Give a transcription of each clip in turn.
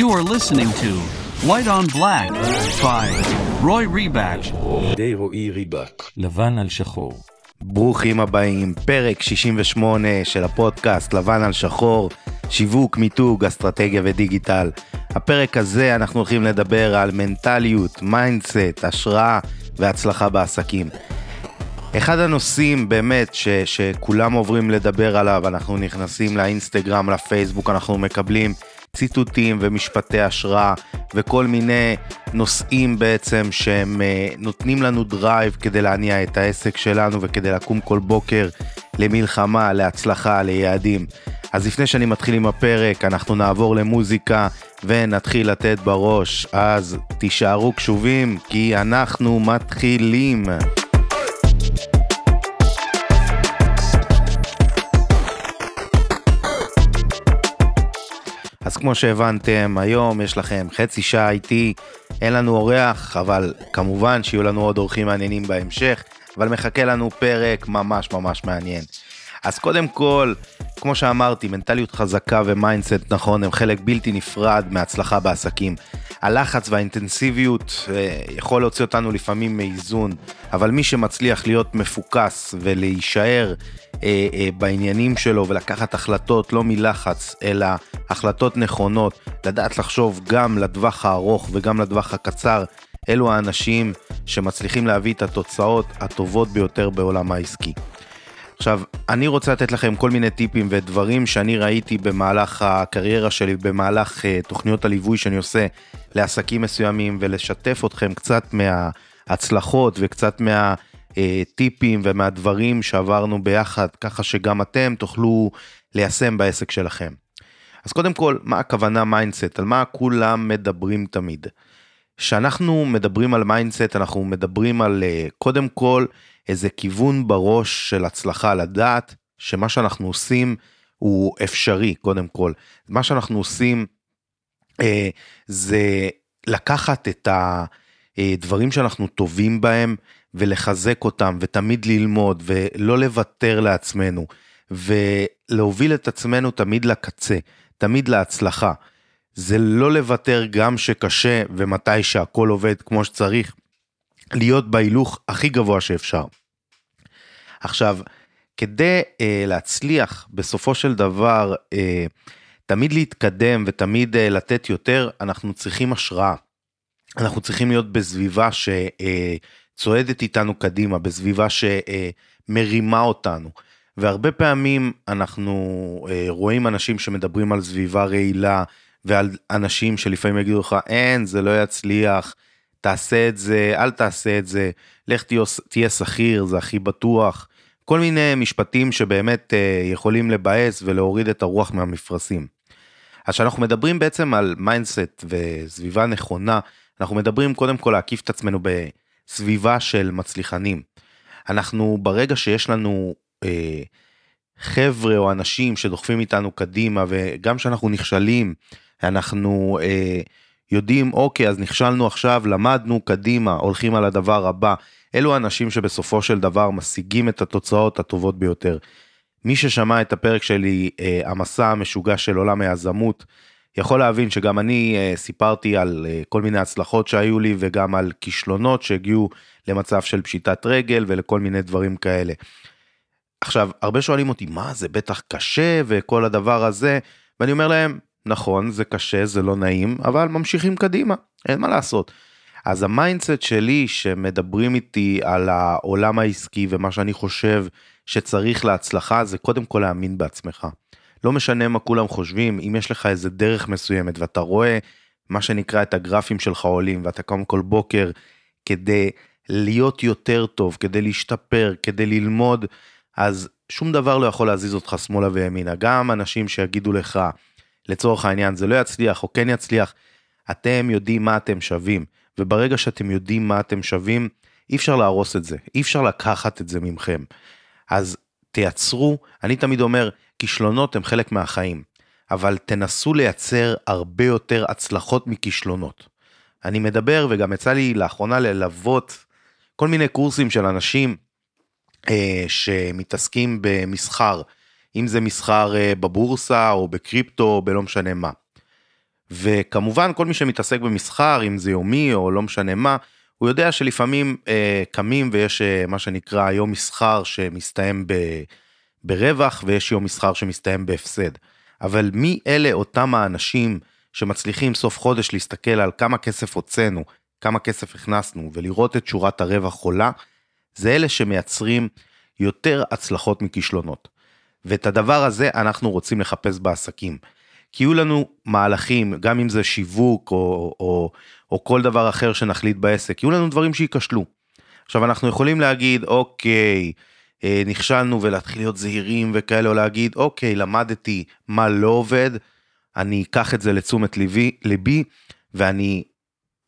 You are listening to White on Black by Roy Ribak. די רועי ריבק. לבן על שחור. ברוכים הבאים, פרק 68 של הפודקאסט לבן על שחור, שיווק, מיתוג, אסטרטגיה ודיגיטל. הפרק הזה אנחנו הולכים לדבר על מנטליות, mindset, השראה והצלחה בעסקים. אחד הנושאים באמת ש, שכולם אוהבים לדבר עליו, אנחנו נכנסים לאינסטגרם, לפייסבוק, אנחנו מקבלים ציטוטים ומשפטי השראה וכל מיני נושאים בעצם שהם אה, נותנים לנו drive כדי להניע את העסק שלנו וכדי לקום כל בוקר למלחמה, להצלחה, ליעדים. אז לפני שאני מתחיל עם הפרק, אנחנו נעבור למוזיקה ונתחיל לתת בראש. אז תישארו קשובים, כי אנחנו מתחילים. אז כמו שהבנתם, היום יש לכם חצי שעה איתי, אין לנו אורח, אבל כמובן שיהיו לנו עוד אורחים מעניינים בהמשך, אבל מחכה לנו פרק ממש ממש מעניין. אז קודם כל, כמו שאמרתי, מנטליות חזקה ו mindset נכון הם חלק בלתי נפרד מהצלחה בעסקים. הלחץ והאינטנסיביות אה, יכול להוציא אותנו לפעמים מאיזון, אבל מי שמצליח להיות מפוקס ולהישאר אה, אה, בעניינים שלו ולקחת החלטות לא מלחץ, אלא החלטות נכונות, לדעת לחשוב גם לטווח הארוך וגם לטווח הקצר, אלו האנשים שמצליחים להביא את התוצאות הטובות ביותר בעולם העסקי. עכשיו, אני רוצה לתת לכם כל מיני טיפים ודברים שאני ראיתי במהלך הקריירה שלי, במהלך uh, תוכניות הליווי שאני עושה לעסקים מסוימים, ולשתף אתכם קצת מההצלחות וקצת מהטיפים ומהדברים שעברנו ביחד, ככה שגם אתם תוכלו ליישם בעסק שלכם. אז קודם כל, מה הכוונה mindset? על מה כולם מדברים תמיד? כשאנחנו מדברים על mindset, אנחנו מדברים על אה, קודם כל, איזה כיוון בראש של הצלחה, לדעת שמה שאנחנו עושים הוא אפשרי קודם כל. מה שאנחנו עושים אה, זה לקחת את הדברים שאנחנו טובים בהם ולחזק אותם ותמיד ללמוד ולא לוותר לעצמנו ולהוביל את עצמנו תמיד לקצה, תמיד להצלחה. זה לא לוותר גם שקשה ומתי שהכל עובד כמו שצריך, להיות בהילוך הכי גבוה שאפשר. עכשיו, כדי אה, להצליח בסופו של דבר אה, תמיד להתקדם ותמיד אה, לתת יותר, אנחנו צריכים השראה. אנחנו צריכים להיות בסביבה שצועדת אה, איתנו קדימה, בסביבה שמרימה אה, אותנו. והרבה פעמים אנחנו אה, רואים אנשים שמדברים על סביבה רעילה ועל אנשים שלפעמים יגידו לך אין זה לא יצליח תעשה את זה, אל תעשה את זה, לך תהיה, תהיה שכיר, זה הכי בטוח. כל מיני משפטים שבאמת אה, יכולים לבאס ולהוריד את הרוח מהמפרשים. אז כשאנחנו מדברים בעצם על mindset וסביבה נכונה, אנחנו מדברים קודם כל להקיף את עצמנו בסביבה של מצליחנים. אנחנו ברגע שיש לנו אה, חבר'ה או אנשים שדוחפים איתנו קדימה וגם כשאנחנו נכשלים, אנחנו אה, יודעים, אוקיי, אז נכשלנו עכשיו, למדנו, קדימה, הולכים על הדבר הבא. אלו האנשים שבסופו של דבר משיגים את התוצאות הטובות ביותר. מי ששמע את הפרק שלי, אה, המסע המשוגע של עולם היזמות, יכול להבין שגם אני אה, סיפרתי על אה, כל מיני הצלחות שהיו לי וגם על כישלונות שהגיעו למצב של פשיטת רגל ולכל מיני דברים כאלה. עכשיו, הרבה שואלים אותי, מה זה בטח קשה וכל הדבר הזה, ואני אומר להם, נכון, זה קשה, זה לא נעים, אבל ממשיכים קדימה, אין מה לעשות. אז ה mindset שלי שמדברים איתי על העולם העסקי ומה שאני חושב שצריך להצלחה זה קודם כל להאמין בעצמך. לא משנה מה כולם חושבים, אם יש לך איזה דרך מסוימת ואתה רואה מה שנקרא את הגרפים שלך עולים ואתה קם כל בוקר כדי להיות יותר טוב, כדי להשתפר, כדי ללמוד, אז שום דבר לא יכול להזיז אותך שמאלה וימינה. גם אנשים שיגידו לך, לצורך העניין זה לא יצליח או כן יצליח, אתם יודעים מה אתם שווים, וברגע שאתם יודעים מה אתם שווים, אי אפשר להרוס את זה, אי אפשר לקחת את זה ממכם. אז תייצרו, אני תמיד אומר, כישלונות הם חלק מהחיים, אבל תנסו לייצר הרבה יותר הצלחות מכישלונות. אני מדבר וגם יצא לי לאחרונה ללוות כל מיני קורסים של אנשים אה, שמתעסקים במסחר, אם זה מסחר אה, בבורסה או בקריפטו או בלא משנה מה. וכמובן כל מי שמתעסק במסחר, אם זה יומי או לא משנה מה, הוא יודע שלפעמים אה, קמים ויש אה, מה שנקרא יום מסחר שמסתיים ב, ברווח ויש יום מסחר שמסתיים בהפסד. אבל מי אלה אותם האנשים שמצליחים סוף חודש להסתכל על כמה כסף הוצאנו, כמה כסף הכנסנו ולראות את שורת הרווח עולה, זה אלה שמייצרים יותר הצלחות מכישלונות. ואת הדבר הזה אנחנו רוצים לחפש בעסקים. כי יהיו לנו מהלכים, גם אם זה שיווק או, או, או כל דבר אחר שנחליט בעסק, יהיו לנו דברים שייכשלו. עכשיו אנחנו יכולים להגיד, אוקיי, אה, נכשלנו ולהתחיל להיות זהירים וכאלה, או להגיד, אוקיי, למדתי מה לא עובד, אני אקח את זה לתשומת ליבי, ליבי ואני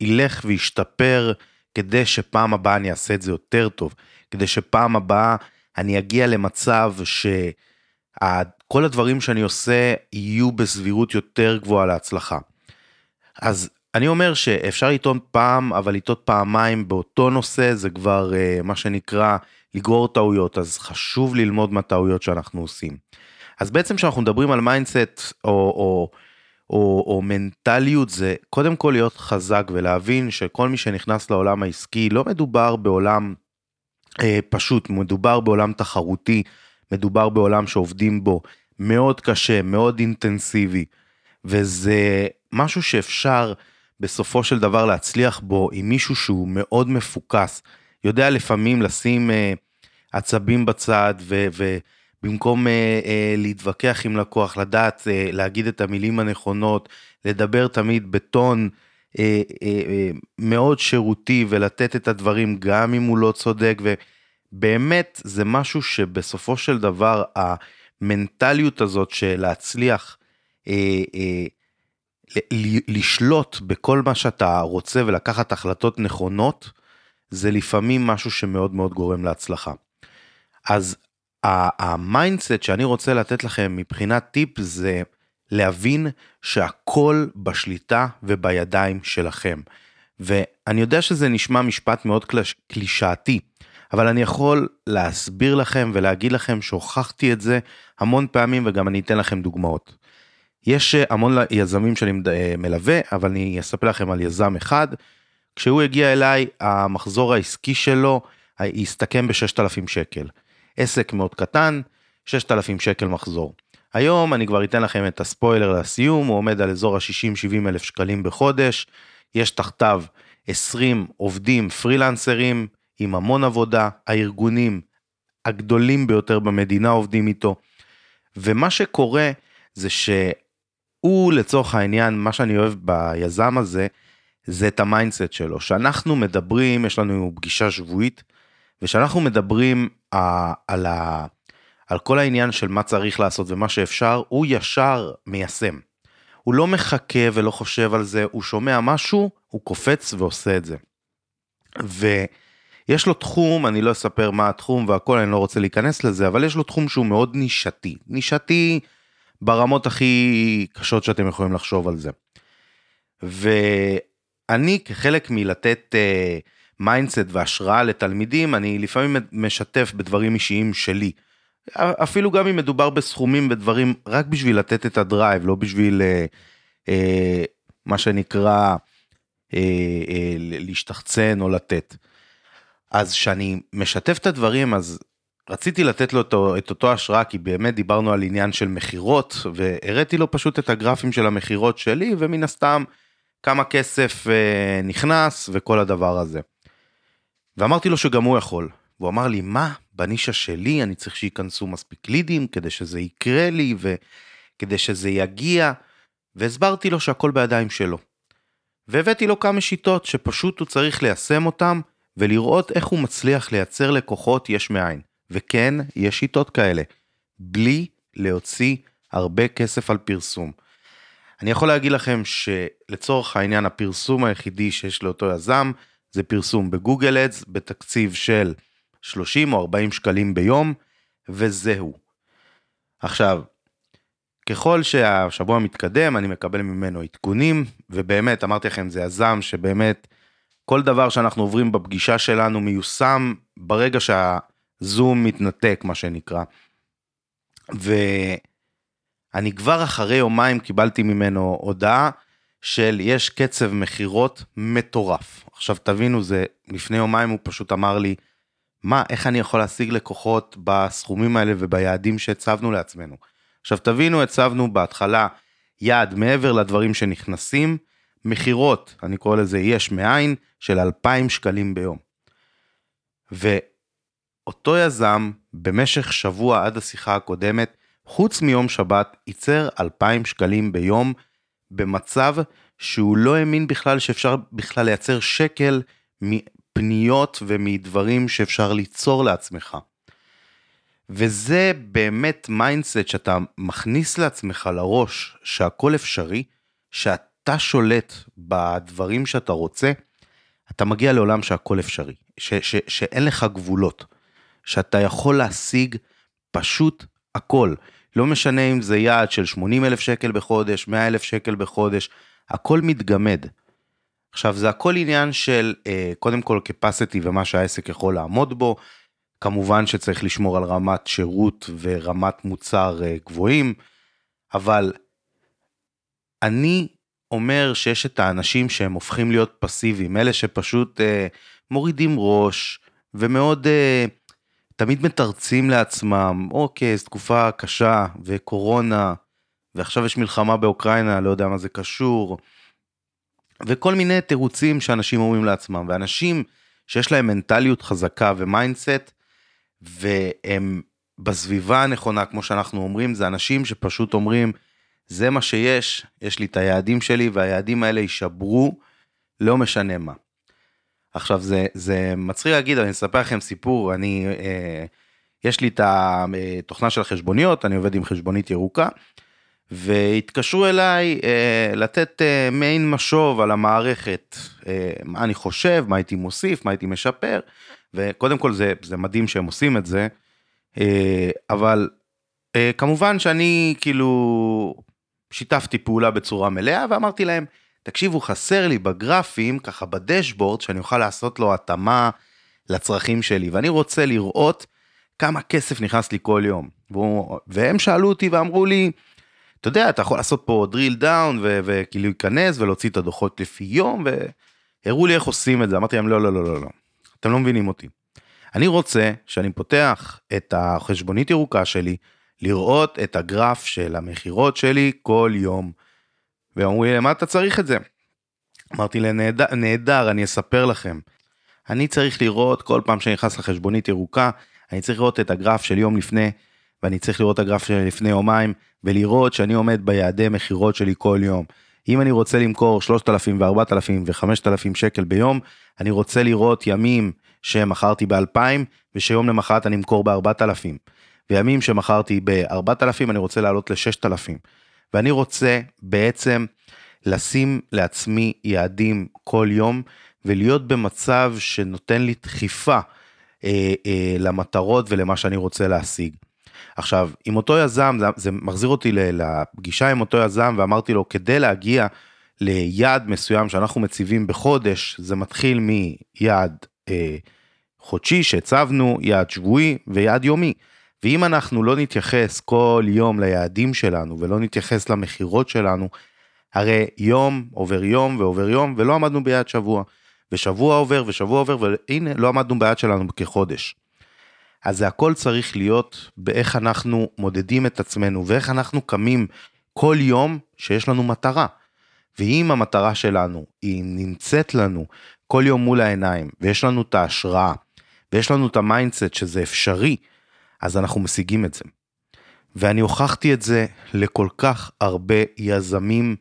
אלך ואשתפר כדי שפעם הבאה אני אעשה את זה יותר טוב, כדי שפעם הבאה אני אגיע למצב שכל הדברים שאני עושה יהיו בסבירות יותר גבוהה להצלחה. אז אני אומר שאפשר לטעות פעם, אבל לטעות פעמיים באותו נושא זה כבר אה, מה שנקרא לגרור טעויות, אז חשוב ללמוד מהטעויות שאנחנו עושים. אז בעצם כשאנחנו מדברים על mindset או, או, או, או מנטליות זה קודם כל להיות חזק ולהבין שכל מי שנכנס לעולם העסקי לא מדובר בעולם אה, פשוט, מדובר בעולם תחרותי, מדובר בעולם שעובדים בו מאוד קשה, מאוד אינטנסיבי, וזה משהו שאפשר בסופו של דבר להצליח בו עם מישהו שהוא מאוד מפוקס, יודע לפעמים לשים אה, עצבים בצד ו... ו במקום אה, אה, להתווכח עם לקוח, לדעת אה, להגיד את המילים הנכונות, לדבר תמיד בטון אה, אה, אה, מאוד שירותי ולתת את הדברים גם אם הוא לא צודק, ובאמת זה משהו שבסופו של דבר המנטליות הזאת של להצליח אה, אה, לשלוט בכל מה שאתה רוצה ולקחת החלטות נכונות, זה לפעמים משהו שמאוד מאוד גורם להצלחה. אז ה mindset שאני רוצה לתת לכם מבחינת טיפ זה להבין שהכל בשליטה ובידיים שלכם. ואני יודע שזה נשמע משפט מאוד קלישאתי, אבל אני יכול להסביר לכם ולהגיד לכם שהוכחתי את זה המון פעמים וגם אני אתן לכם דוגמאות. יש המון יזמים שאני מלווה, אבל אני אספר לכם על יזם אחד. כשהוא הגיע אליי, המחזור העסקי שלו הסתכם ב-6,000 שקל. עסק מאוד קטן, 6,000 שקל מחזור. היום אני כבר אתן לכם את הספוילר לסיום, הוא עומד על אזור ה-60-70 אלף שקלים בחודש, יש תחתיו 20 עובדים פרילנסרים עם המון עבודה, הארגונים הגדולים ביותר במדינה עובדים איתו, ומה שקורה זה שהוא לצורך העניין, מה שאני אוהב ביזם הזה, זה את ה mindset שלו, שאנחנו מדברים, יש לנו פגישה שבועית, ושאנחנו מדברים אה, על, ה, על כל העניין של מה צריך לעשות ומה שאפשר, הוא ישר מיישם. הוא לא מחכה ולא חושב על זה, הוא שומע משהו, הוא קופץ ועושה את זה. ויש לו תחום, אני לא אספר מה התחום והכל, אני לא רוצה להיכנס לזה, אבל יש לו תחום שהוא מאוד נישתי. נישתי ברמות הכי קשות שאתם יכולים לחשוב על זה. ואני כחלק מלתת... אה, mindset והשראה לתלמידים, אני לפעמים משתף בדברים אישיים שלי. אפילו גם אם מדובר בסכומים ודברים רק בשביל לתת את הדרייב, לא בשביל אה, אה, מה שנקרא אה, אה, להשתחצן או לתת. אז כשאני משתף את הדברים אז רציתי לתת לו אותו, את אותו השראה כי באמת דיברנו על עניין של מכירות והראיתי לו פשוט את הגרפים של המכירות שלי ומן הסתם כמה כסף אה, נכנס וכל הדבר הזה. ואמרתי לו שגם הוא יכול. והוא אמר לי, מה, בנישה שלי אני צריך שייכנסו מספיק לידים כדי שזה יקרה לי וכדי שזה יגיע, והסברתי לו שהכל בידיים שלו. והבאתי לו כמה שיטות שפשוט הוא צריך ליישם אותם ולראות איך הוא מצליח לייצר לקוחות יש מאין. וכן, יש שיטות כאלה, בלי להוציא הרבה כסף על פרסום. אני יכול להגיד לכם שלצורך העניין הפרסום היחידי שיש לאותו יזם זה פרסום בגוגל אדס בתקציב של 30 או 40 שקלים ביום, וזהו. עכשיו, ככל שהשבוע מתקדם, אני מקבל ממנו עדכונים, ובאמת, אמרתי לכם, זה יזם שבאמת, כל דבר שאנחנו עוברים בפגישה שלנו מיושם ברגע שהזום מתנתק, מה שנקרא. ואני כבר אחרי יומיים קיבלתי ממנו הודעה של יש קצב מכירות מטורף. עכשיו תבינו, זה לפני יומיים הוא פשוט אמר לי, מה, איך אני יכול להשיג לקוחות בסכומים האלה וביעדים שהצבנו לעצמנו. עכשיו תבינו, הצבנו בהתחלה יעד מעבר לדברים שנכנסים, מכירות, אני קורא לזה יש מאין, של 2,000 שקלים ביום. ואותו יזם, במשך שבוע עד השיחה הקודמת, חוץ מיום שבת, ייצר 2,000 שקלים ביום, במצב שהוא לא האמין בכלל שאפשר בכלל לייצר שקל מפניות ומדברים שאפשר ליצור לעצמך. וזה באמת mindset שאתה מכניס לעצמך לראש שהכל אפשרי, שאתה שולט בדברים שאתה רוצה, אתה מגיע לעולם שהכל אפשרי, ש- ש- שאין לך גבולות, שאתה יכול להשיג פשוט הכל. לא משנה אם זה יעד של 80 אלף שקל בחודש, 100 אלף שקל בחודש, הכל מתגמד. עכשיו זה הכל עניין של אה, קודם כל capacity ומה שהעסק יכול לעמוד בו, כמובן שצריך לשמור על רמת שירות ורמת מוצר אה, גבוהים, אבל אני אומר שיש את האנשים שהם הופכים להיות פסיביים, אלה שפשוט אה, מורידים ראש ומאוד אה, תמיד מתרצים לעצמם, אוקיי, זו תקופה קשה וקורונה, ועכשיו יש מלחמה באוקראינה, לא יודע מה זה קשור, וכל מיני תירוצים שאנשים אומרים לעצמם, ואנשים שיש להם מנטליות חזקה ו mindset, והם בסביבה הנכונה, כמו שאנחנו אומרים, זה אנשים שפשוט אומרים, זה מה שיש, יש לי את היעדים שלי, והיעדים האלה יישברו, לא משנה מה. עכשיו זה, זה מצחיק להגיד, אני אספר לכם סיפור, אני, אה, יש לי את התוכנה של החשבוניות, אני עובד עם חשבונית ירוקה, והתקשרו אליי אה, לתת אה, מעין משוב על המערכת, אה, מה אני חושב, מה הייתי מוסיף, מה הייתי משפר, וקודם כל זה, זה מדהים שהם עושים את זה, אה, אבל אה, כמובן שאני כאילו שיתפתי פעולה בצורה מלאה ואמרתי להם, תקשיבו, חסר לי בגרפים, ככה בדשבורד, שאני אוכל לעשות לו התאמה לצרכים שלי, ואני רוצה לראות כמה כסף נכנס לי כל יום. והוא, והם שאלו אותי ואמרו לי, אתה יודע, אתה יכול לעשות פה drill down וכאילו להיכנס ולהוציא את הדוחות לפי יום, והראו לי איך עושים את זה. אמרתי להם, לא, לא, לא, לא, לא, אתם לא מבינים אותי. אני רוצה שאני פותח את החשבונית ירוקה שלי, לראות את הגרף של המכירות שלי כל יום. ואמרו לי, למה אתה צריך את זה? אמרתי להם, נהדר, אני אספר לכם. אני צריך לראות כל פעם שאני נכנס לחשבונית ירוקה, אני צריך לראות את הגרף של יום לפני, ואני צריך לראות את הגרף של לפני יומיים, ולראות שאני עומד ביעדי מכירות שלי כל יום. אם אני רוצה למכור 3,000 ו-4,000 ו-5,000 שקל ביום, אני רוצה לראות ימים שמכרתי ב-2,000, ושיום למחרת אני אמכור ב-4,000. וימים שמכרתי ב-4,000 אני רוצה לעלות ל-6,000. ואני רוצה בעצם לשים לעצמי יעדים כל יום ולהיות במצב שנותן לי דחיפה אה, אה, למטרות ולמה שאני רוצה להשיג. עכשיו, עם אותו יזם, זה, זה מחזיר אותי לפגישה עם אותו יזם ואמרתי לו, כדי להגיע ליעד מסוים שאנחנו מציבים בחודש, זה מתחיל מיעד אה, חודשי שהצבנו, יעד שבועי ויעד יומי. ואם אנחנו לא נתייחס כל יום ליעדים שלנו ולא נתייחס למכירות שלנו, הרי יום עובר יום ועובר יום ולא עמדנו ביעד שבוע. ושבוע עובר ושבוע עובר והנה לא עמדנו ביעד שלנו כחודש. אז זה הכל צריך להיות באיך אנחנו מודדים את עצמנו ואיך אנחנו קמים כל יום שיש לנו מטרה. ואם המטרה שלנו היא נמצאת לנו כל יום מול העיניים ויש לנו את ההשראה ויש לנו את ה mindset שזה אפשרי, אז אנחנו משיגים את זה. ואני הוכחתי את זה לכל כך הרבה יזמים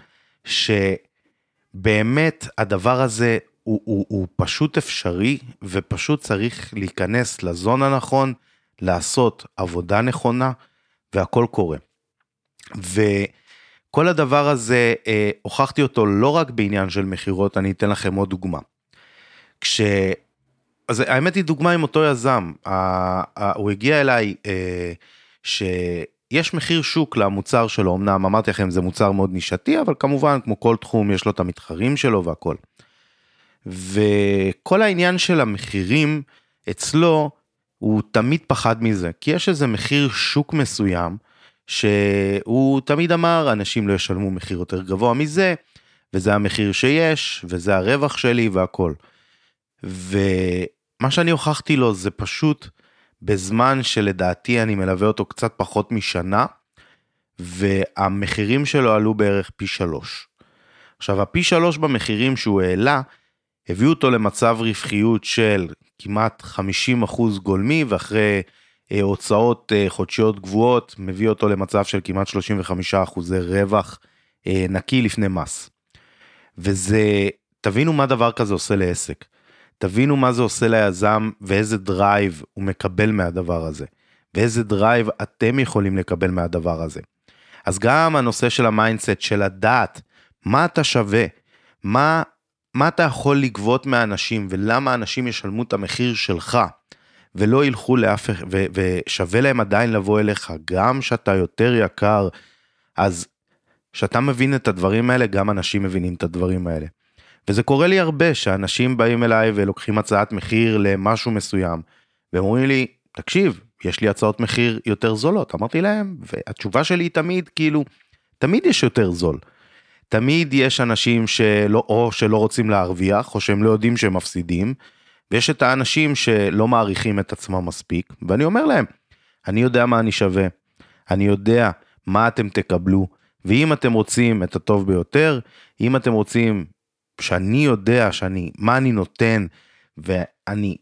שבאמת הדבר הזה הוא, הוא, הוא פשוט אפשרי ופשוט צריך להיכנס ל zone הנכון, לעשות עבודה נכונה והכל קורה. וכל הדבר הזה אה, הוכחתי אותו לא רק בעניין של מכירות, אני אתן לכם עוד דוגמה. כש... אז האמת היא דוגמה עם אותו יזם, הוא הגיע אליי אה, שיש מחיר שוק למוצר שלו, אמנם אמרתי לכם זה מוצר מאוד נישתי, אבל כמובן כמו כל תחום יש לו את המתחרים שלו והכל. וכל העניין של המחירים אצלו הוא תמיד פחד מזה, כי יש איזה מחיר שוק מסוים שהוא תמיד אמר אנשים לא ישלמו מחיר יותר גבוה מזה, וזה המחיר שיש, וזה הרווח שלי והכל. ומה שאני הוכחתי לו זה פשוט בזמן שלדעתי אני מלווה אותו קצת פחות משנה, והמחירים שלו עלו בערך פי שלוש. עכשיו הפי שלוש במחירים שהוא העלה, הביאו אותו למצב רווחיות של כמעט 50% גולמי, ואחרי אה, הוצאות אה, חודשיות גבוהות, מביא אותו למצב של כמעט 35% רווח אה, נקי לפני מס. וזה, תבינו מה דבר כזה עושה לעסק. תבינו מה זה עושה ליזם ואיזה drive הוא מקבל מהדבר הזה. ואיזה drive אתם יכולים לקבל מהדבר הזה. אז גם הנושא של ה mindset, של לדעת מה אתה שווה, מה, מה אתה יכול לגבות מאנשים ולמה אנשים ישלמו את המחיר שלך. ולא ילכו לאף אחד, ושווה להם עדיין לבוא אליך, גם שאתה יותר יקר, אז כשאתה מבין את הדברים האלה, גם אנשים מבינים את הדברים האלה. וזה קורה לי הרבה, שאנשים באים אליי ולוקחים הצעת מחיר למשהו מסוים, והם אומרים לי, תקשיב, יש לי הצעות מחיר יותר זולות. אמרתי להם, והתשובה שלי היא תמיד, כאילו, תמיד יש יותר זול. תמיד יש אנשים שלא, או שלא רוצים להרוויח, או שהם לא יודעים שהם מפסידים, ויש את האנשים שלא מעריכים את עצמם מספיק, ואני אומר להם, אני יודע מה אני שווה, אני יודע מה אתם תקבלו, ואם אתם רוצים את הטוב ביותר, אם אתם רוצים שאני יודע שאני, מה אני נותן, ואני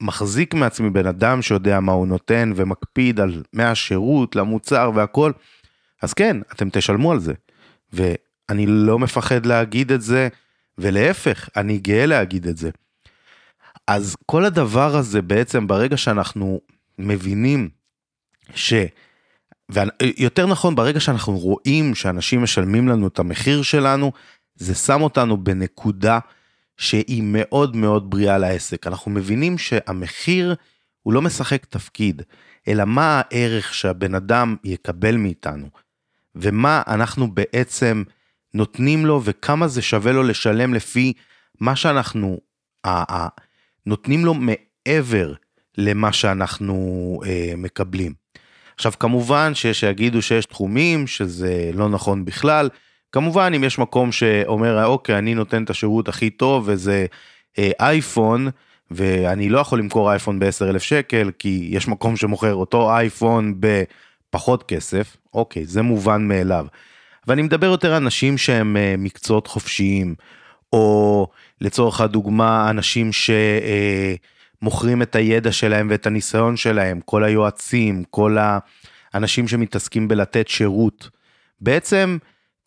מחזיק מעצמי בן אדם שיודע מה הוא נותן ומקפיד על מהשירות למוצר והכל, אז כן, אתם תשלמו על זה. ואני לא מפחד להגיד את זה, ולהפך, אני גאה להגיד את זה. אז כל הדבר הזה בעצם ברגע שאנחנו מבינים ש... ויותר נכון ברגע שאנחנו רואים שאנשים משלמים לנו את המחיר שלנו, זה שם אותנו בנקודה שהיא מאוד מאוד בריאה לעסק. אנחנו מבינים שהמחיר הוא לא משחק תפקיד, אלא מה הערך שהבן אדם יקבל מאיתנו, ומה אנחנו בעצם נותנים לו וכמה זה שווה לו לשלם לפי מה שאנחנו, נותנים לו מעבר למה שאנחנו אה, מקבלים. עכשיו כמובן שיש שיגידו שיש תחומים שזה לא נכון בכלל, כמובן אם יש מקום שאומר אוקיי אני נותן את השירות הכי טוב וזה אה, אייפון ואני לא יכול למכור אייפון ב-10 אלף שקל כי יש מקום שמוכר אותו אייפון בפחות כסף, אוקיי זה מובן מאליו. ואני מדבר יותר על אנשים שהם אה, מקצועות חופשיים או לצורך הדוגמה אנשים שמוכרים את הידע שלהם ואת הניסיון שלהם, כל היועצים, כל האנשים שמתעסקים בלתת שירות. בעצם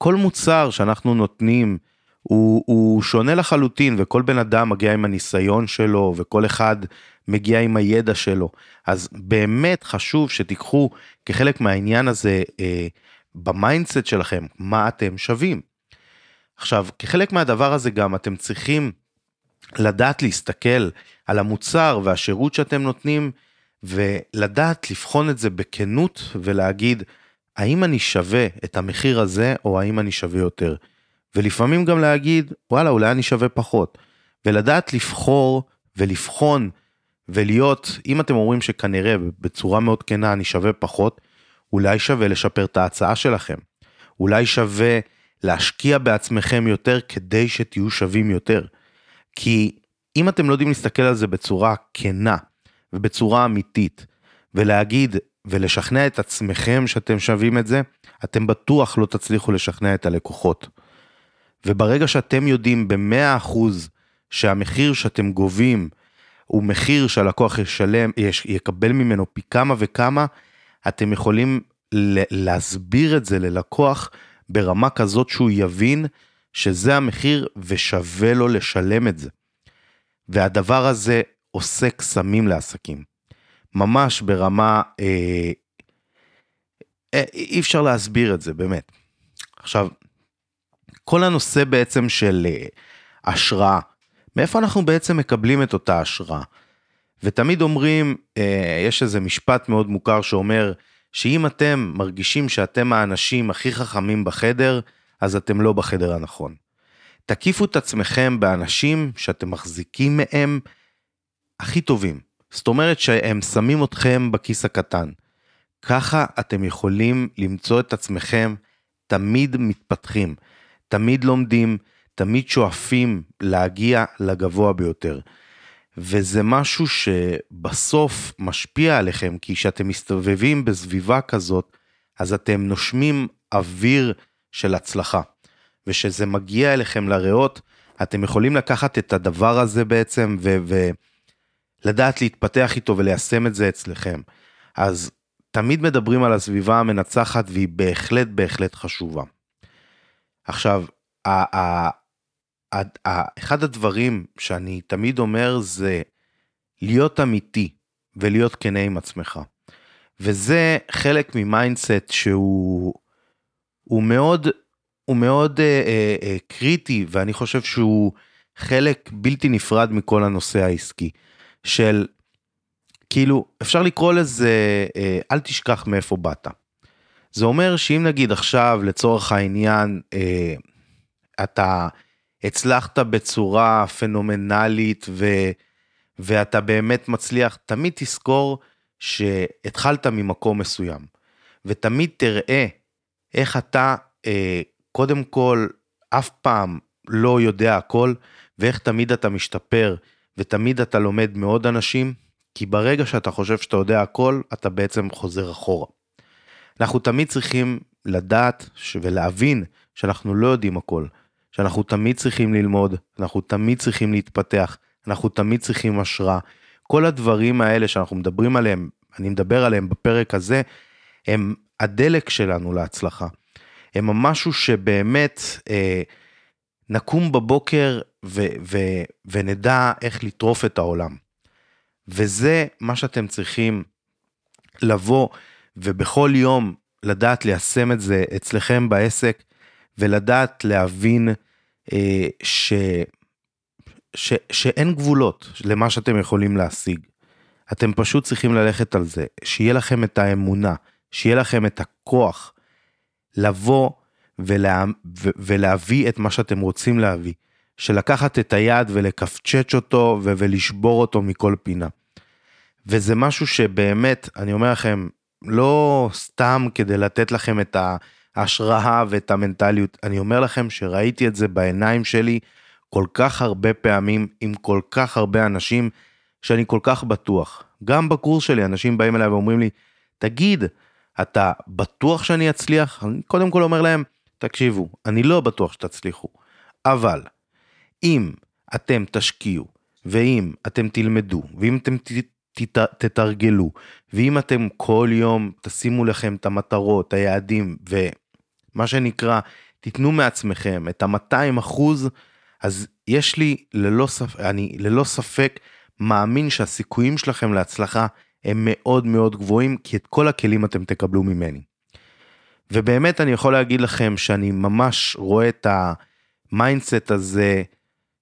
כל מוצר שאנחנו נותנים הוא, הוא שונה לחלוטין וכל בן אדם מגיע עם הניסיון שלו וכל אחד מגיע עם הידע שלו. אז באמת חשוב שתיקחו כחלק מהעניין הזה אה, ב mindset שלכם מה אתם שווים. עכשיו, כחלק מהדבר הזה גם אתם צריכים לדעת להסתכל על המוצר והשירות שאתם נותנים, ולדעת לבחון את זה בכנות ולהגיד, האם אני שווה את המחיר הזה, או האם אני שווה יותר. ולפעמים גם להגיד, וואלה, אולי אני שווה פחות. ולדעת לבחור ולבחון ולהיות, אם אתם אומרים שכנראה בצורה מאוד כנה אני שווה פחות, אולי שווה לשפר את ההצעה שלכם. אולי שווה להשקיע בעצמכם יותר כדי שתהיו שווים יותר. כי אם אתם לא יודעים להסתכל על זה בצורה כנה ובצורה אמיתית, ולהגיד ולשכנע את עצמכם שאתם שווים את זה, אתם בטוח לא תצליחו לשכנע את הלקוחות. וברגע שאתם יודעים במאה אחוז שהמחיר שאתם גובים הוא מחיר שהלקוח ישלם, יקבל ממנו פי כמה וכמה, אתם יכולים להסביר את זה ללקוח ברמה כזאת שהוא יבין שזה המחיר ושווה לו לשלם את זה. והדבר הזה עושה קסמים לעסקים. ממש ברמה, אה, אה, אי אפשר להסביר את זה באמת. עכשיו, כל הנושא בעצם של אה, השראה, מאיפה אנחנו בעצם מקבלים את אותה השראה? ותמיד אומרים, אה, יש איזה משפט מאוד מוכר שאומר, שאם אתם מרגישים שאתם האנשים הכי חכמים בחדר, אז אתם לא בחדר הנכון. תקיפו את עצמכם באנשים שאתם מחזיקים מהם הכי טובים. זאת אומרת שהם שמים אתכם בכיס הקטן. ככה אתם יכולים למצוא את עצמכם תמיד מתפתחים, תמיד לומדים, תמיד שואפים להגיע לגבוה ביותר. וזה משהו שבסוף משפיע עליכם, כי כשאתם מסתובבים בסביבה כזאת, אז אתם נושמים אוויר של הצלחה. וכשזה מגיע אליכם לריאות, אתם יכולים לקחת את הדבר הזה בעצם ולדעת להתפתח איתו וליישם את זה אצלכם. אז תמיד מדברים על הסביבה המנצחת והיא בהחלט בהחלט חשובה. עכשיו, אחד הדברים שאני תמיד אומר זה להיות אמיתי ולהיות כנה עם עצמך. וזה חלק מ mindset שהוא הוא מאוד, הוא מאוד אה, אה, אה, קריטי ואני חושב שהוא חלק בלתי נפרד מכל הנושא העסקי. של כאילו אפשר לקרוא לזה אה, אל תשכח מאיפה באת. זה אומר שאם נגיד עכשיו לצורך העניין אה, אתה הצלחת בצורה פנומנלית ו, ואתה באמת מצליח, תמיד תזכור שהתחלת ממקום מסוים. ותמיד תראה איך אתה אה, קודם כל אף פעם לא יודע הכל, ואיך תמיד אתה משתפר, ותמיד אתה לומד מעוד אנשים, כי ברגע שאתה חושב שאתה יודע הכל, אתה בעצם חוזר אחורה. אנחנו תמיד צריכים לדעת ולהבין שאנחנו לא יודעים הכל, שאנחנו תמיד צריכים ללמוד, אנחנו תמיד צריכים להתפתח, אנחנו תמיד צריכים השראה. כל הדברים האלה שאנחנו מדברים עליהם, אני מדבר עליהם בפרק הזה, הם הדלק שלנו להצלחה. הם משהו שבאמת אה, נקום בבוקר ו- ו- ונדע איך לטרוף את העולם. וזה מה שאתם צריכים לבוא ובכל יום לדעת ליישם את זה אצלכם בעסק ולדעת להבין אה, ש, ש, שאין גבולות למה שאתם יכולים להשיג. אתם פשוט צריכים ללכת על זה, שיהיה לכם את האמונה, שיהיה לכם את הכוח לבוא ולה, ו, ולהביא את מה שאתם רוצים להביא. של לקחת את היד ולקפצ'ץ' אותו ו- ולשבור אותו מכל פינה. וזה משהו שבאמת, אני אומר לכם, לא סתם כדי לתת לכם את ההשראה ואת המנטליות, אני אומר לכם שראיתי את זה בעיניים שלי כל כך הרבה פעמים עם כל כך הרבה אנשים שאני כל כך בטוח. גם בקורס שלי אנשים באים אליי ואומרים לי, תגיד, אתה בטוח שאני אצליח? אני קודם כל אומר להם, תקשיבו, אני לא בטוח שתצליחו, אבל אם אתם תשקיעו, ואם אתם תלמדו, ואם אתם תת, תתרגלו, ואם אתם כל יום תשימו לכם את המטרות, היעדים, ומה שנקרא, תיתנו מעצמכם את ה-200 אחוז, אז יש לי ללא ספק, אני ללא ספק מאמין שהסיכויים שלכם להצלחה הם מאוד מאוד גבוהים, כי את כל הכלים אתם תקבלו ממני. ובאמת אני יכול להגיד לכם שאני ממש רואה את ה mindset הזה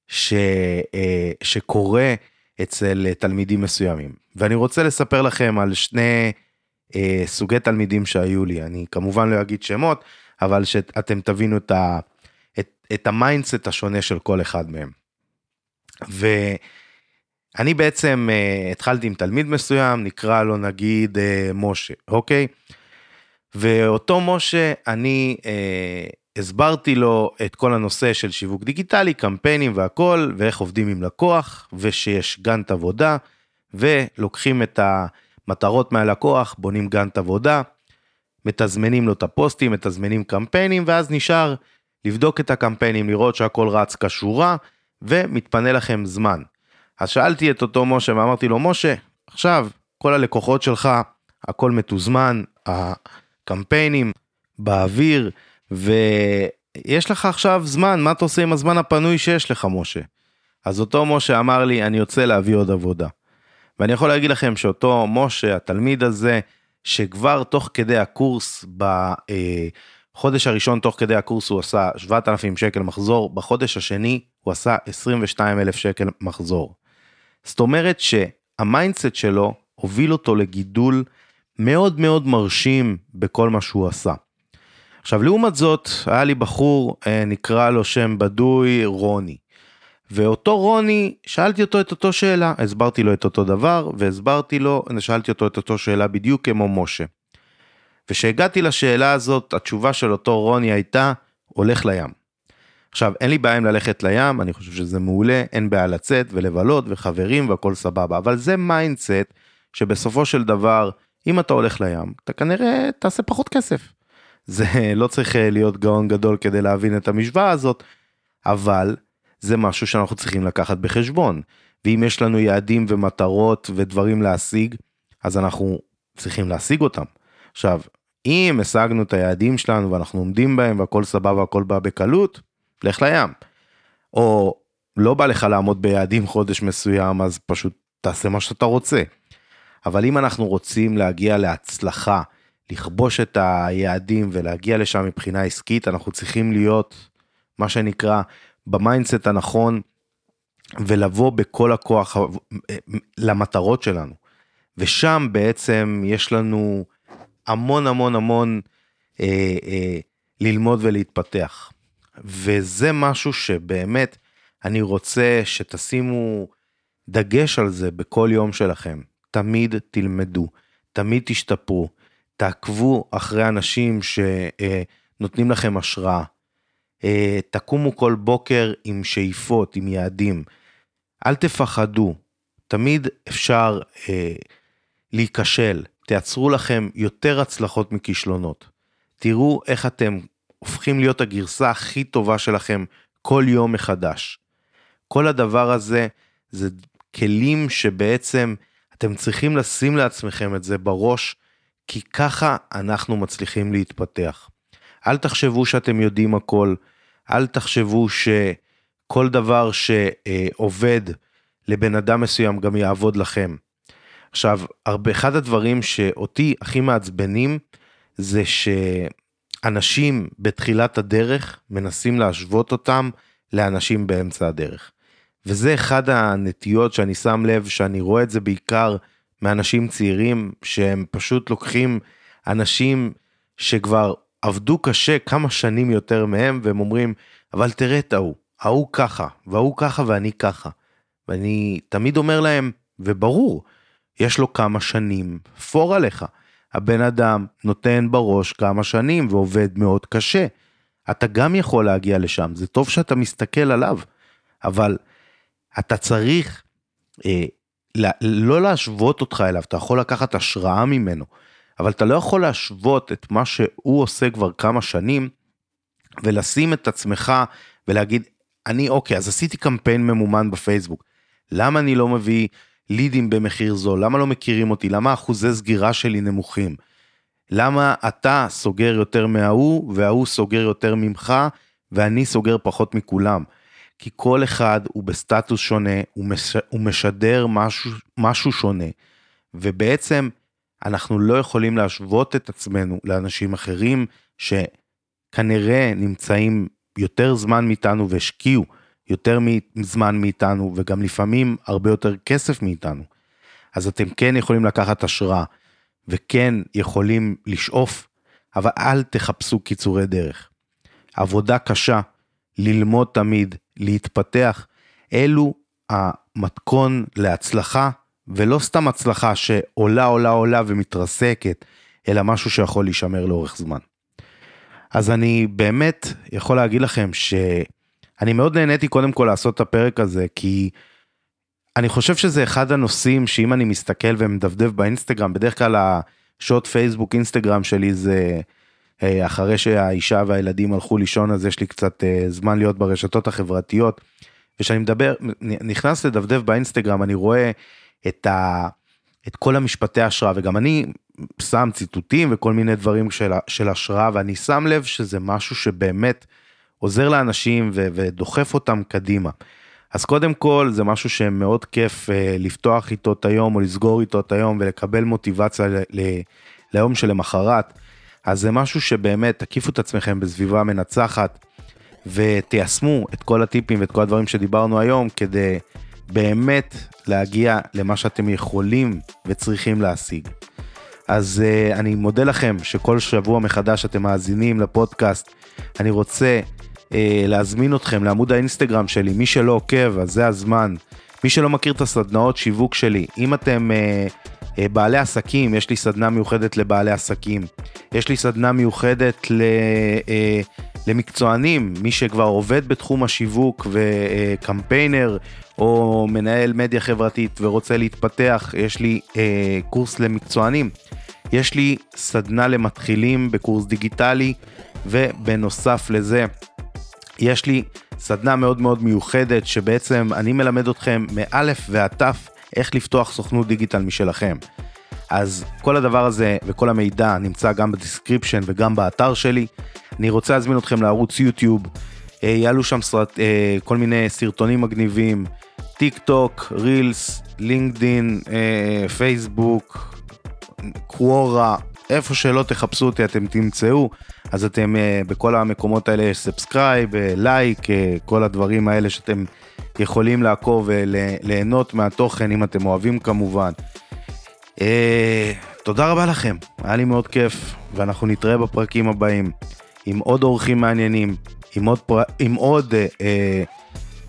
ש, אה, שקורה אצל תלמידים מסוימים. ואני רוצה לספר לכם על שני אה, סוגי תלמידים שהיו לי, אני כמובן לא אגיד שמות, אבל שאתם תבינו את, ה, את, את ה mindset השונה של כל אחד מהם. ואני בעצם אה, התחלתי עם תלמיד מסוים, נקרא לו נגיד אה, משה, אוקיי? ואותו משה, אני אה, הסברתי לו את כל הנושא של שיווק דיגיטלי, קמפיינים והכל, ואיך עובדים עם לקוח, ושיש גאנט עבודה, ולוקחים את המטרות מהלקוח, בונים גאנט עבודה, מתזמנים לו את הפוסטים, מתזמנים קמפיינים, ואז נשאר לבדוק את הקמפיינים, לראות שהכל רץ כשורה, ומתפנה לכם זמן. אז שאלתי את אותו משה ואמרתי לו, משה, עכשיו כל הלקוחות שלך, הכל מתוזמן, הקמפיינים באוויר, ויש לך עכשיו זמן, מה אתה עושה עם הזמן הפנוי שיש לך, משה? אז אותו משה אמר לי, אני יוצא להביא עוד עבודה. ואני יכול להגיד לכם שאותו משה, התלמיד הזה, שכבר תוך כדי הקורס, בחודש הראשון תוך כדי הקורס הוא עשה 7,000 שקל מחזור, בחודש השני הוא עשה 22,000 שקל מחזור. זאת אומרת שה mindset שלו הוביל אותו לגידול מאוד מאוד מרשים בכל מה שהוא עשה. עכשיו לעומת זאת היה לי בחור אה, נקרא לו שם בדוי רוני. ואותו רוני שאלתי אותו את אותו שאלה הסברתי לו את אותו דבר והסברתי לו שאלתי אותו את אותו שאלה בדיוק כמו משה. וכשהגעתי לשאלה הזאת התשובה של אותו רוני הייתה הולך לים. עכשיו, אין לי בעיה עם ללכת לים, אני חושב שזה מעולה, אין בעיה לצאת ולבלות וחברים והכל סבבה, אבל זה mindset שבסופו של דבר, אם אתה הולך לים, אתה כנראה תעשה פחות כסף. זה לא צריך אה, להיות גאון גדול כדי להבין את המשוואה הזאת, אבל זה משהו שאנחנו צריכים לקחת בחשבון. ואם יש לנו יעדים ומטרות ודברים להשיג, אז אנחנו צריכים להשיג אותם. עכשיו, אם השגנו את היעדים שלנו ואנחנו עומדים בהם והכל סבבה והכל בא בקלות, לך לים. או לא בא לך לעמוד ביעדים חודש מסוים אז פשוט תעשה מה שאתה רוצה. אבל אם אנחנו רוצים להגיע להצלחה, לכבוש את היעדים ולהגיע לשם מבחינה עסקית, אנחנו צריכים להיות מה שנקרא ב mindset הנכון ולבוא בכל הכוח למטרות שלנו. ושם בעצם יש לנו המון המון המון אה, אה, ללמוד ולהתפתח. וזה משהו שבאמת אני רוצה שתשימו דגש על זה בכל יום שלכם. תמיד תלמדו, תמיד תשתפרו, תעקבו אחרי אנשים שנותנים לכם השראה. אה, תקומו כל בוקר עם שאיפות, עם יעדים. אל תפחדו, תמיד אפשר אה, להיכשל. תייצרו לכם יותר הצלחות מכישלונות. תראו איך אתם הופכים להיות הגרסה הכי טובה שלכם כל יום מחדש. כל הדבר הזה זה כלים שבעצם אתם צריכים לשים לעצמכם את זה בראש, כי ככה אנחנו מצליחים להתפתח. אל תחשבו שאתם יודעים הכל, אל תחשבו שכל דבר שעובד לבן אדם מסוים גם יעבוד לכם. עכשיו, הרבה, אחד הדברים שאותי הכי מעצבנים זה שאנשים בתחילת הדרך מנסים להשוות אותם לאנשים באמצע הדרך. וזה אחד הנטיות שאני שם לב שאני רואה את זה בעיקר מאנשים צעירים שהם פשוט לוקחים אנשים שכבר עבדו קשה כמה שנים יותר מהם והם אומרים אבל תראה את ההוא, ההוא ככה וההוא ככה ואני ככה. ואני תמיד אומר להם וברור יש לו כמה שנים פור עליך. הבן אדם נותן בראש כמה שנים ועובד מאוד קשה. אתה גם יכול להגיע לשם, זה טוב שאתה מסתכל עליו, אבל אתה צריך אה, לא להשוות אותך אליו, אתה יכול לקחת השראה ממנו, אבל אתה לא יכול להשוות את מה שהוא עושה כבר כמה שנים, ולשים את עצמך ולהגיד, אני אוקיי, אז עשיתי קמפיין ממומן בפייסבוק, למה אני לא מביא לידים במחיר זול? למה לא מכירים אותי? למה אחוזי סגירה שלי נמוכים? למה אתה סוגר יותר מההוא וההוא סוגר יותר ממך ואני סוגר פחות מכולם? כי כל אחד הוא בסטטוס שונה, הוא, מש, הוא משדר משהו, משהו שונה, ובעצם אנחנו לא יכולים להשוות את עצמנו לאנשים אחרים שכנראה נמצאים יותר זמן מאיתנו והשקיעו יותר זמן מאיתנו וגם לפעמים הרבה יותר כסף מאיתנו. אז אתם כן יכולים לקחת השראה וכן יכולים לשאוף, אבל אל תחפשו קיצורי דרך. עבודה קשה, ללמוד תמיד, להתפתח, אלו המתכון להצלחה, ולא סתם הצלחה שעולה עולה עולה ומתרסקת, אלא משהו שיכול להישמר לאורך זמן. אז אני באמת יכול להגיד לכם ש... אני מאוד נהניתי קודם כל לעשות את הפרק הזה, כי אני חושב שזה אחד הנושאים שאם אני מסתכל ומדפדף באינסטגרם, בדרך כלל השוט פייסבוק אינסטגרם שלי זה אחרי שהאישה והילדים הלכו לישון אז יש לי קצת אה, זמן להיות ברשתות החברתיות. וכשאני מדבר, נכנס לדפדף באינסטגרם אני רואה את, ה, את כל המשפטי השראה וגם אני שם ציטוטים וכל מיני דברים של, של השראה ואני שם לב שזה משהו שבאמת עוזר לאנשים ו- ודוחף אותם קדימה. אז קודם כל זה משהו שמאוד כיף אה, לפתוח איתו את היום או לסגור איתו את היום ולקבל מוטיבציה ל- ל- ליום שלמחרת. אז זה משהו שבאמת תקיפו את עצמכם בסביבה מנצחת ותיישמו את כל הטיפים ואת כל הדברים שדיברנו היום כדי באמת להגיע למה שאתם יכולים וצריכים להשיג. אז uh, אני מודה לכם שכל שבוע מחדש אתם מאזינים לפודקאסט. אני רוצה אה, להזמין אתכם לעמוד האינסטגרם שלי, מי שלא עוקב אז זה הזמן. מי שלא מכיר את הסדנאות שיווק שלי, אם אתם אה, בעלי עסקים, יש לי סדנה מיוחדת לבעלי עסקים. יש לי סדנה מיוחדת ל, אה, למקצוענים, מי שכבר עובד בתחום השיווק וקמפיינר או מנהל מדיה חברתית ורוצה להתפתח, יש לי אה, קורס למקצוענים. יש לי סדנה למתחילים בקורס דיגיטלי, ובנוסף לזה, יש לי סדנה מאוד מאוד מיוחדת שבעצם אני מלמד אתכם מאלף ועד תף איך לפתוח סוכנות digital משלכם. אז כל הדבר הזה וכל המידע נמצא גם ב description וגם באתר שלי. אני רוצה להזמין אתכם לערוץ יוטיוב, אה, יעלו שם סרט, אה, כל מיני סרטונים מגניבים, טיק טוק, רילס, לינקדין, אה, פייסבוק, קוורה, איפה שלא תחפשו אותי אתם תמצאו, אז אתם בכל המקומות האלה יש subscribe, לייק, כל הדברים האלה שאתם יכולים לעקוב וליהנות מהתוכן אם אתם אוהבים כמובן. תודה רבה לכם, היה לי מאוד כיף, ואנחנו נתראה בפרקים הבאים עם עוד אורחים מעניינים, עם עוד, פר... עם עוד אה, אה,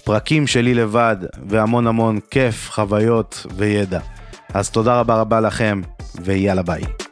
פרקים שלי לבד, והמון המון כיף, חוויות וידע. אז תודה רבה רבה לכם, ויאללה ביי.